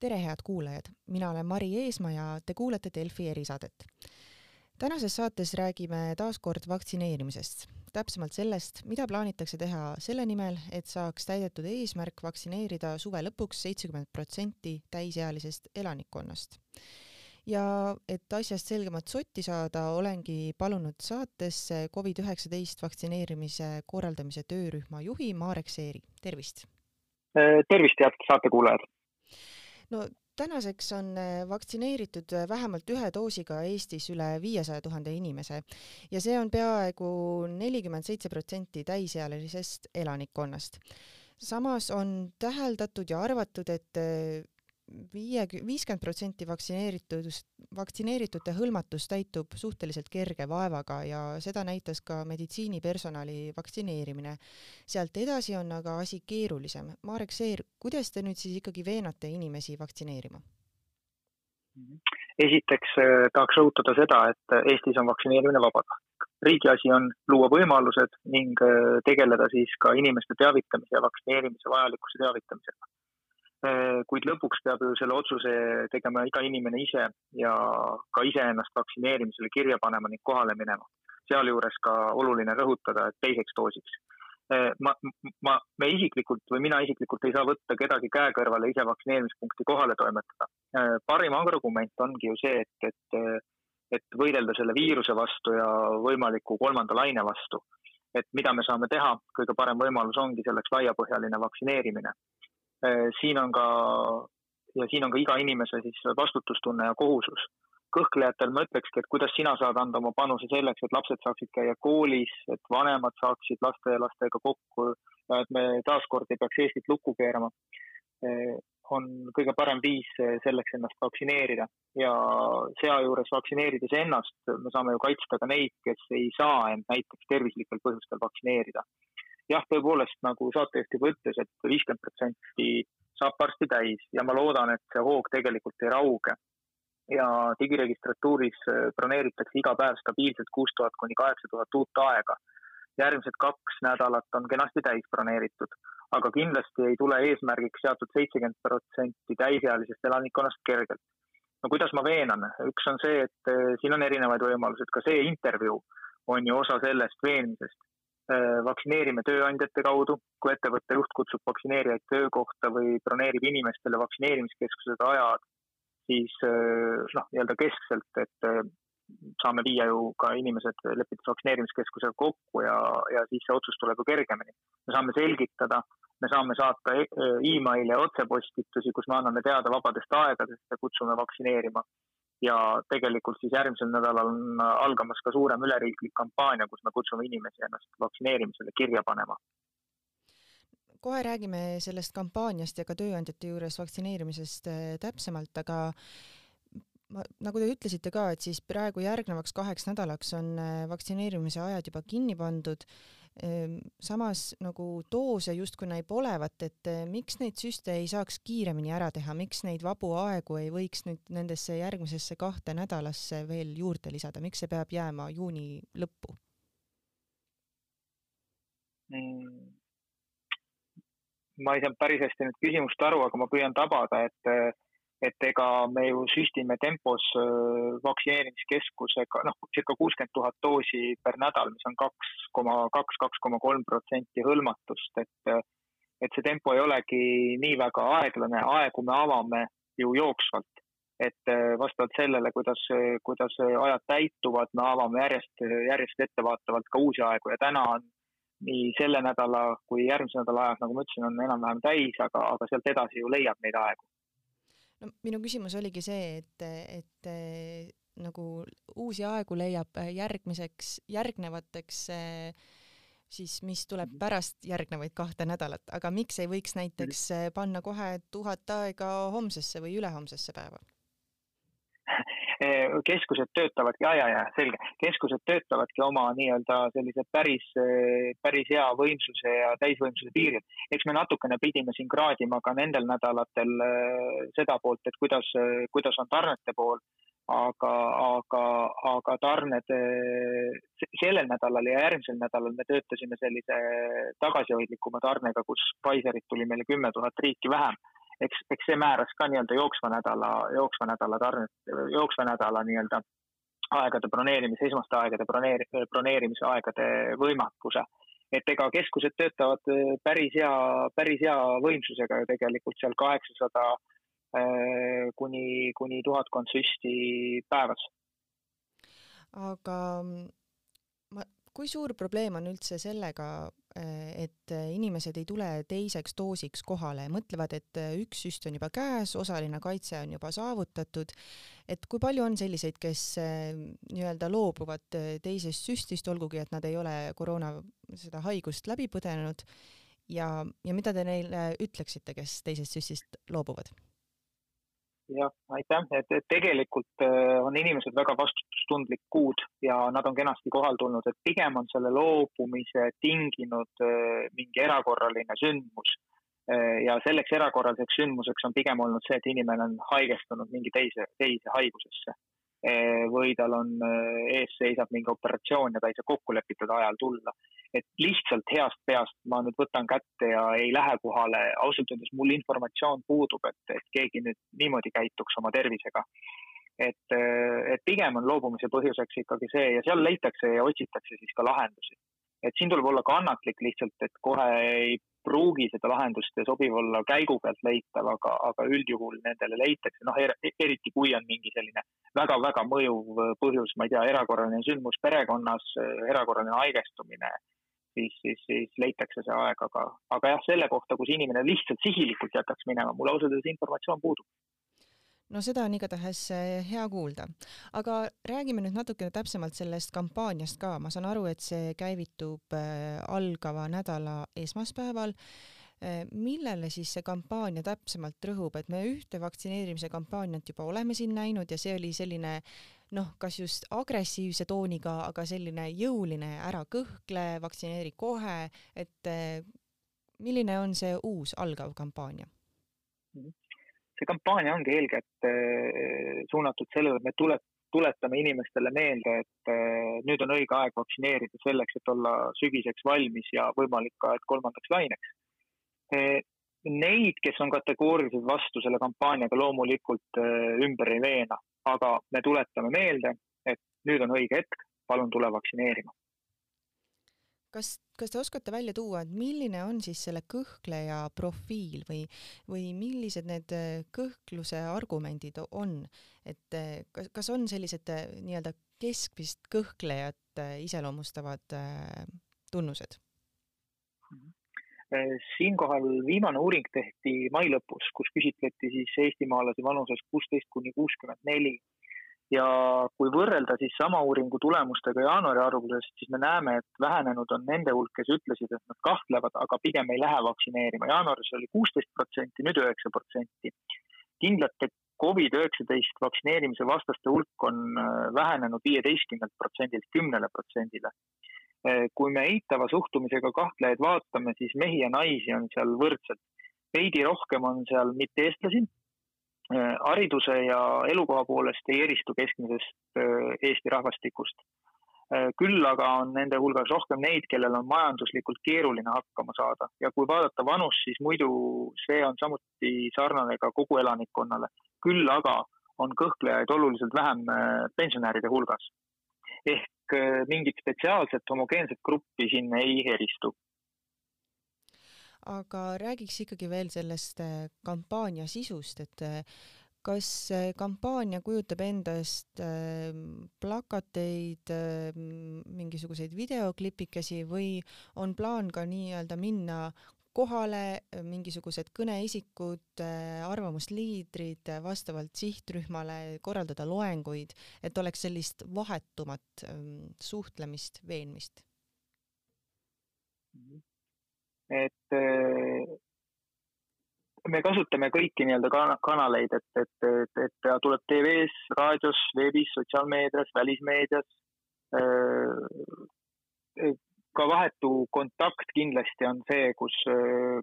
tere, head kuulajad, mina olen Mari Eesmaa ja te kuulate Delfi erisaadet. tänases saates räägime taas kord vaktsineerimisest, täpsemalt sellest, mida plaanitakse teha selle nimel, et saaks täidetud eesmärk vaktsineerida suve lõpuks seitsekümmend protsenti täisealisest elanikkonnast. ja et asjast selgemat sotti saada, olengi palunud saatesse Covid-19 vaktsineerimise korraldamise töörühma juhi Marek Seeri, tervist! tervist, head saatekuulajad! No tänaseks on äh, vaktsineeritud äh, vähemalt ühe doosiga Eestis üle viiesaja tuhande inimese ja see on peaaegu nelikümmend seitse protsenti täisealisest elanikkonnast. samas on täheldatud ja arvatud, et äh, viie, viiskümmend protsenti vaktsineeritudest, vaktsineeritute hõlmatus täitub suhteliselt kerge vaevaga ja seda näitas ka meditsiinipersonali vaktsineerimine. sealt edasi on aga asi keerulisem. Marek Seer, kuidas te nüüd siis ikkagi veenate inimesi vaktsineerima? esiteks eh, tahaks rõhutada seda, et Eestis on vaktsineerimine vabatahtlik. riigi asi on luua võimalused ning eh, tegeleda siis ka inimeste teavitamise ja vaktsineerimise vajalikkuse teavitamisega Äh, kuid lõpuks peab ju selle otsuse tegema iga inimene ise ja ka iseennast vaktsineerimisele kirja panema ning kohale minema. sealjuures ka oluline rõhutada, et teiseks doosiks. Äh, ma, ma, me isiklikult või mina isiklikult ei saa võtta kedagi käe kõrvale ise vaktsineerimispunkti kohale toimetada. Äh, parim argument ongi ju see, et, et, et võidelda selle viiruse vastu ja võimaliku kolmanda laine vastu. et mida me saame teha, kõige parem võimalus ongi selleks laiapõhjaline vaktsineerimine Äh, siin on ka ja siin on ka iga inimese siis vastutustunne ja kohusus. kõhklejatel ma ütlekski, et kuidas sina saad anda oma panuse selleks, et lapsed saaksid käia koolis, et vanemad saaksid laste ja lastega kokku ja et me taaskord ei peaks Eestit lukku keerama. Äh, on kõige parem viis selleks ennast vaktsineerida ja sealjuures vaktsineerides ennast me saame ju kaitsta ka neid, kes ei saa end näiteks tervislikel põhjustel vaktsineerida jah, tõepoolest nagu saatejuht juba ütles et, viiskümmend protsenti saab varsti täis ja ma loodan, et see hoog tegelikult ei rauge. ja digiregistratuuris äh, broneeritakse iga päev stabiilselt kuus tuhat kuni kaheksa tuhat uut aega. järgmised kaks nädalat on kenasti täis broneeritud, aga kindlasti ei tule eesmärgiks seatud seitsekümmend protsenti täisealisest elanikkonnast kergelt. no kuidas ma veenan, üks on see, et äh, siin on erinevaid võimalusi, ka see intervjuu on ju osa sellest veenmisest vaktsineerime tööandjate kaudu, kui ettevõtte juht kutsub vaktsineerijaid töökohta või broneerib inimestele vaktsineerimiskeskused ajad, siis äh, noh, nii-öelda keskselt, et äh, saame viia ju ka inimesed lepitada vaktsineerimiskeskusega kokku ja, ja siis see otsus tuleb ju kergemini. me saame selgitada, me saame saata email'e ja otsepostitusi, kus me anname teada vabadest aegadest ja kutsume vaktsineerima ja tegelikult siis järgmisel nädalal on algamas ka suurem üleriiklik kampaania, kus me kutsume inimesi ennast vaktsineerimisele kirja panema. kohe räägime sellest kampaaniast ja ka tööandjate juures vaktsineerimisest äh, täpsemalt, aga ma, nagu te ütlesite ka, et siis praegu järgnevaks kaheks nädalaks on äh, vaktsineerimise ajad juba kinni pandud Ehm, samas nagu doose justkui näib olevat, et eh, miks neid süste ei saaks kiiremini ära teha, miks neid vabu aegu ei võiks nüüd nendesse järgmisesse kahte nädalasse veel juurde lisada, miks see peab jääma juuni lõppu mm.? ma ei saanud päris hästi nüüd küsimust aru, aga ma püüan tabada, et et ega me ju süstime tempos vaktsineerimiskeskusega noh, circa kuuskümmend tuhat doosi per nädal, mis on kaks koma kaks, kaks koma kolm protsenti hõlmatust, et et see tempo ei olegi nii väga aeglane, aegu me avame ju jooksvalt, et vastavalt sellele, kuidas, kuidas ajad täituvad, me avame järjest, järjest ettevaatavalt ka uusi aegu. Ja täna on nii selle nädala kui järgmise nädala ajad, nagu ma ütlesin, on enam-vähem täis, aga, aga sealt edasi ju leiab neid aegu no minu küsimus oligi see, et, et nagu uusi aegu leiab järgmiseks, järgnevateks siis, mis tuleb mhm. pärast järgnevaid kahte nädalat, aga miks ei võiks näiteks panna kohe tuhat aega homsesse või ülehomsesse päeva? Keskused töötavadki, ja, ja, ja selge, keskused töötavadki oma nii-öelda sellise päris, päris hea võimsuse ja täisvõimsuse piiril. eks me natukene pidime siin kraadima ka nendel nädalatel äh, seda poolt, et kuidas, kuidas on tarnete pool, aga, aga, aga tarned sellel nädalal ja järgmisel nädalal me töötasime sellise tagasihoidlikuma tarnega, kus Pfizerit tuli meile kümme tuhat riiki vähem eks, eks see määras ka nii-öelda jooksva nädala, jooksva nädala tarnet, jooksva nädala nii-öelda aegade broneerimise, esmaste aegade broneeri-, broneerimise aegade võimekuse. et ega keskused töötavad päris hea, päris hea võimsusega ju tegelikult seal kaheksasada kuni, kuni tuhatkond süsti päevas. aga ma, kui suur probleem on üldse sellega, et äh, inimesed ei tule teiseks doosiks kohale, mõtlevad, et äh, üks süst on juba käes, osaline kaitse on juba saavutatud, et kui palju on selliseid, kes nii-öelda loobuvad teisest süstist, olgugi et nad ei ole koroona seda haigust läbi põdenud? Ja, ja mida te neile ütleksite, kes teisest süstist loobuvad? Jah, aitäh, et, et tegelikult äh, on inimesed väga vastutustundlik kuud ja nad on kenasti kohal tulnud, et pigem on selle loobumise tinginud äh, mingi erakorraline sündmus. Äh, ja selleks erakorraliseks sündmuseks on pigem olnud see, et inimene on haigestunud mingi teise, teise haigusesse. Või tal on, ees seisab mingi operatsioon ja ta ei saa kokkulepitud ajal tulla et lihtsalt heast peast ma nüüd võtan kätte ja ei lähe kohale, ausalt öeldes mul informatsioon puudub, et, et keegi nüüd niimoodi käituks oma tervisega. et, et pigem on loobumise põhjuseks ikkagi see ja seal leitakse ja otsitakse siis ka lahendusi. Et siin tuleb olla kannatlik lihtsalt, et kohe ei pruugi seda lahendust sobiv olla käigu pealt leitav, aga, aga üldjuhul nendele leitakse, noh er, eriti kui on mingi selline väga-väga mõjuv põhjus, ma ei tea, erakorraline sündmus perekonnas, erakorraline haigestumine siis, siis, siis leitakse see aeg, aga, aga jah, selle kohta, kus inimene lihtsalt sihilikult jätaks minema, mul ausalt öeldes informatsioon puudub no seda on igatahes eh, hea kuulda. aga räägime nüüd natukene täpsemalt sellest kampaaniast ka, ma saan aru, et see käivitub eh, algava nädala esmaspäeval. Eh, millele siis see kampaania täpsemalt rõhub, et me ühte vaktsineerimise kampaaniat juba oleme siin näinud ja see oli selline noh, kas just agressiivse tooniga, aga selline jõuline, ära kõhkle, vaktsineeri kohe, et milline on see uus algav kampaania? See kampaania ongi eelkõige eh, suunatud sellele, et me tule, tuletame inimestele meelde, et eh, nüüd on õige aeg vaktsineerida selleks, et olla sügiseks valmis ja võimalik ka, et kolmandaks laineks. Neid, kes on kategooriliselt vastu selle kampaaniaga, loomulikult ümber ei veena aga me tuletame meelde, et nüüd on õige hetk, palun tule vaktsineerima. Kas, kas te oskate välja tuua, et milline on siis selle kõhkleja profiil või, või millised need äh, kõhkluse argumendid on, et äh, kas, kas on sellised äh, nii-öelda keskmist kõhklejat iseloomustavad tunnused? Siinkohal viimane uuring tehti mai lõpus, kus küsitleti siis eestimaalasi vanuses kuusteist kuni kuuskümmend neli ja kui võrrelda siis sama uuringu tulemustega jaanuari algusest, siis me näeme, et vähenenud on nende hulk, kes ütlesid, et nad kahtlevad, aga pigem ei lähe vaktsineerima. jaanuaris oli kuusteist protsenti, nüüd üheksa protsenti. kindlate Covid-19 vaktsineerimise vastaste hulk on äh, vähenenud viieteistkümnelt protsendilt kümnele protsendile. Äh, kui me eitava suhtumisega kahtlejaid vaatame, siis mehi ja naisi on seal võrdselt. veidi rohkem on seal mitte-eestlasi hariduse ja elukoha poolest ei eristu keskmisest äh, Eesti rahvastikust. Äh, küll aga on nende hulgas rohkem neid, kellel on majanduslikult keeruline hakkama saada ja kui vaadata vanust, siis muidu see on samuti sarnane ka kogu elanikkonnale. küll aga on kõhklejaid oluliselt vähem pensionäride hulgas. ehk mingit spetsiaalset homogeenset gruppi siin ei eristu aga räägiks ikkagi veel sellest äh, kampaania sisust, et äh, kas kampaania kujutab endast äh, plakateid, mingisuguseid videoklipikesi või on plaan ka nii-öelda minna kohale mingisugused kõneisikud, arvamusliidrid vastavalt sihtrühmale, korraldada loenguid, et oleks sellist vahetumat ähm, suhtlemist, veenmist? Mhm et me kasutame kõiki nii-öelda kanaleid, et, et, et, et ta tuleb TV-s, raadios, veebis, sotsiaalmeedias, välismeedias. ka vahetu kontakt kindlasti on see, kus,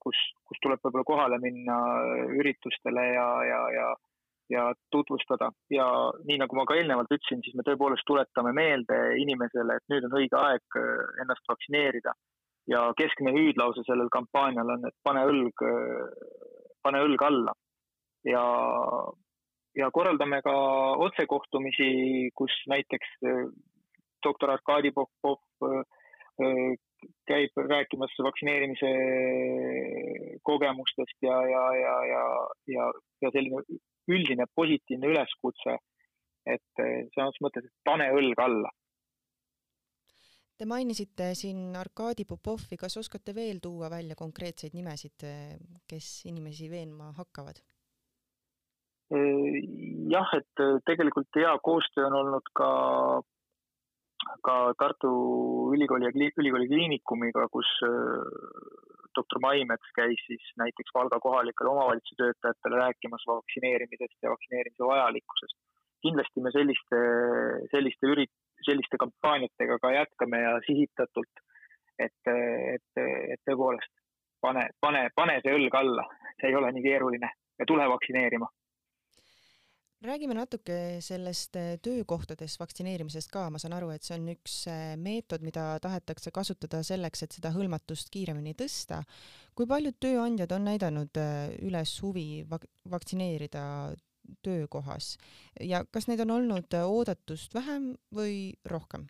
kus, kus tuleb võib-olla kohale minna üritustele ja, ja, ja, ja tutvustada ja nii nagu ma ka eelnevalt ütlesin, siis me tõepoolest tuletame meelde inimesele, et nüüd on õige aeg ennast vaktsineerida ja keskne hüüdlause sellel kampaanial on, et pane õlg, pane õlg alla ja, ja korraldame ka otsekohtumisi, kus näiteks doktor Arkadi Popov käib rääkimas vaktsineerimise kogemustest ja, ja, ja, ja, ja, ja selline üldine positiivne üleskutse, et selles mõttes, et pane õlg alla. Te mainisite siin Arkadi Popovi, kas oskate veel tuua välja konkreetseid nimesid, kes inimesi veenma hakkavad? jah, et tegelikult hea koostöö on olnud ka ka Tartu Ülikooli ja Ülikooli Kliinikumiga, kus äh, doktor Maimets käis siis näiteks Valga kohalikele omavalitsuse töötajatele rääkimas vaktsineerimisest ja vaktsineerimise vajalikkusest. kindlasti me selliste, selliste ürit-, selliste kampaaniatega ka jätkame ja sihitatult, et, et, et tõepoolest pane, pane, pane see õlg alla, see ei ole nii keeruline. Ja tule vaktsineerima. Räägime natuke sellest äh, töökohtades vaktsineerimisest ka, ma saan aru, et see on üks äh, meetod, mida tahetakse kasutada selleks, et seda hõlmatust kiiremini tõsta. kui paljud tööandjad on näidanud äh, üles huvi vak vaktsineerida töökohas ja kas neid on olnud oodatust vähem või rohkem?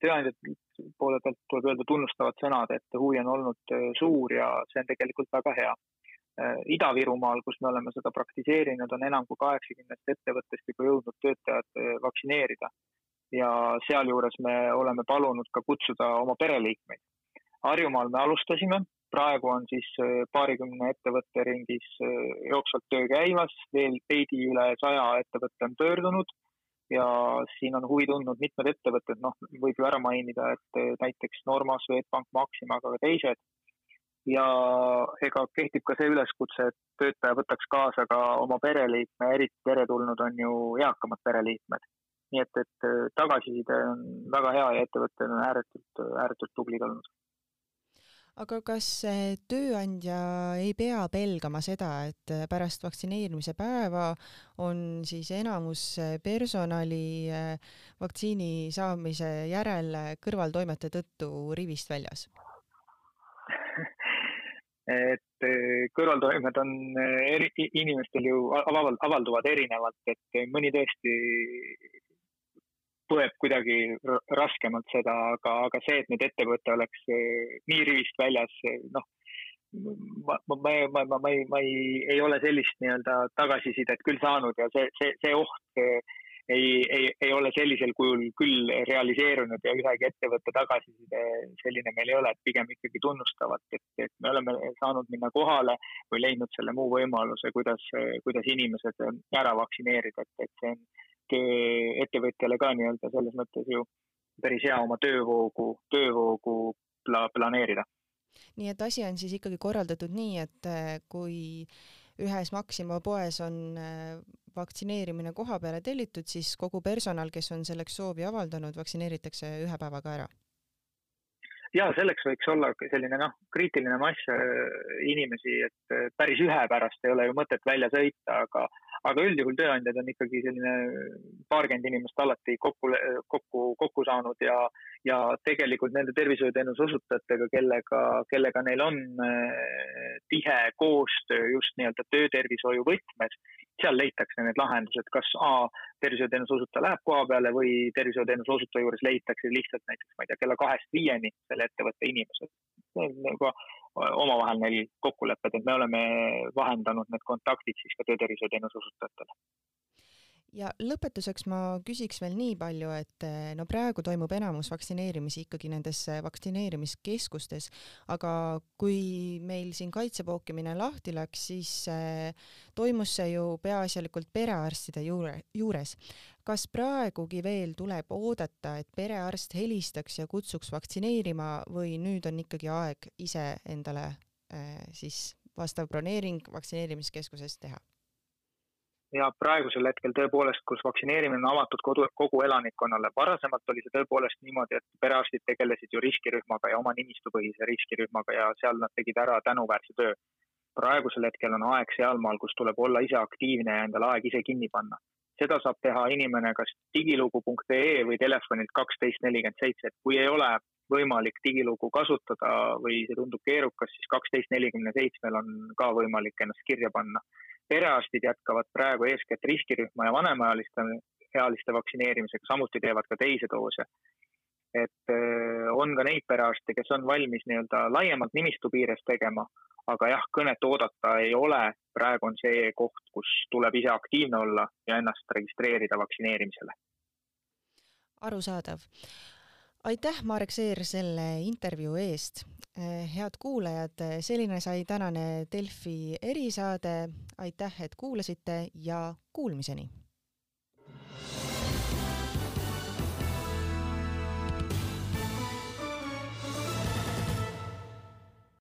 tööandjate poole pealt tuleb öelda tunnustavad sõnad, et huvi on olnud suur ja see on tegelikult väga hea Äh, Ida-Virumaal, kus me oleme seda praktiseerinud, on enam kui kaheksakümnest ettevõttest juba jõudnud töötajad äh, vaktsineerida. ja sealjuures me oleme palunud ka kutsuda oma pereliikmeid. Harjumaal me alustasime, praegu on siis äh, paarikümne ettevõtte ringis jooksvalt töö käimas, veel veidi üle saja ettevõtte on pöördunud. Ja siin on huvi tundnud mitmed ettevõtted, noh, võib ju ära mainida, et näiteks Norma, Swedbank, Maxima, aga ka teised. Ja ega kehtib ka see üleskutse, et töötaja võtaks kaasa ka oma pereliikme, eriti teretulnud on ju eakamad pereliikmed. nii et, et äh, tagasiside on väga hea ja ettevõtted on ääretult, ääretult tublid olnud. Aga kas tööandja ei pea pelgama seda, et pärast vaktsineerimise päeva on siis enamus personali äh, vaktsiini saamise järel kõrvaltoimete tõttu rivist väljas? et eh, kõrvaltoimed on eh, eri, inimestel ju avald, avalduvad erinevalt, et mõni tõesti põeb kuidagi raskemalt seda, aga, aga see, et nüüd ettevõte oleks eh, nii rivist väljas, noh, ma, ma, ma, ma, ma, ma ei, ma ei, ei ole sellist nii-öelda tagasisidet küll saanud ja see, see, see oht ei, ei, ei ole sellisel kujul küll realiseerunud ja ühegi ettevõtte tagasiside selline meil ei ole, et pigem ikkagi tunnustavalt, et, et me oleme saanud minna kohale või leidnud selle muu võimaluse, kuidas, kuidas inimesed ära vaktsineerida, et, et see on töö ettevõtjale ka nii-öelda selles mõttes ju päris hea oma töövoogu, töövoogu pla, planeerida. nii et asi on siis ikkagi korraldatud nii, et kui ühes Maxima poes on vaktsineerimine koha peale tellitud, siis kogu personal, kes on selleks soovi avaldanud, vaktsineeritakse ühe päevaga ära? ja selleks võiks olla selline noh, kriitiline mass inimesi, et päris ühe pärast ei ole ju mõtet välja sõita, aga, aga üldjuhul tööandjad on ikkagi selline paarkümmend inimest alati kokku, kokku, kokku saanud ja, ja tegelikult nende tervishoiuteenuse osutajatega, kellega, kellega neil on äh, tihe koostöö just nii-öelda töötervishoiu võtmes, seal leitakse need lahendused, kas A, tervishoiuteenuse osutaja läheb koha peale või tervishoiuteenuse osutaja juures leitakse lihtsalt näiteks, ma ei tea, kella kahest viieni selle ettevõtte inimesed. Omavahel neil kokkulepped, et me oleme vahendanud need kontaktid siis ka töötervishoiuteenuse osutajatele ja lõpetuseks ma küsiks veel nii palju, et eh, no praegu toimub enamus vaktsineerimisi ikkagi nendes vaktsineerimiskeskustes, aga kui meil siin kaitsepookimine lahti läks, siis eh, toimus see ju peaasjalikult perearstide juure, juures. kas praegugi veel tuleb oodata, et perearst helistaks ja kutsuks vaktsineerima või nüüd on ikkagi aeg ise endale eh, siis vastav broneering vaktsineerimiskeskuses teha? Ja praegusel hetkel tõepoolest, kus vaktsineerimine on avatud kodu, kogu elanikkonnale, varasemalt oli see tõepoolest niimoodi, et perearstid tegelesid ju riskirühmaga ja oma nimistupõhise riskirühmaga ja seal nad tegid ära tänuväärse töö. praegusel hetkel on aeg sealmaal, kus tuleb olla ise aktiivne ja endale aeg ise kinni panna. seda saab teha inimene kas digilugu.ee või telefonilt kaksteist nelikümmend seitse, et kui ei ole võimalik digilugu kasutada või see tundub keerukas, siis kaksteist nelikümne seitsmel on ka võimalik ennast kirja panna. Perearstid jätkavad praegu eeskätt riskirühma ja vanemaealiste, ealiste vaktsineerimisega, samuti teevad ka teisi doose. et on ka neid perearste, kes on valmis nii-öelda laiemalt nimistu piires tegema, aga jah, kõnet oodata ei ole, praegu on see koht, kus tuleb ise aktiivne olla ja ennast registreerida vaktsineerimisele. arusaadav aitäh, Marek Seer, selle intervjuu eest. Eh, head kuulajad, selline sai tänane Delfi erisaade. aitäh, et kuulasite ja kuulmiseni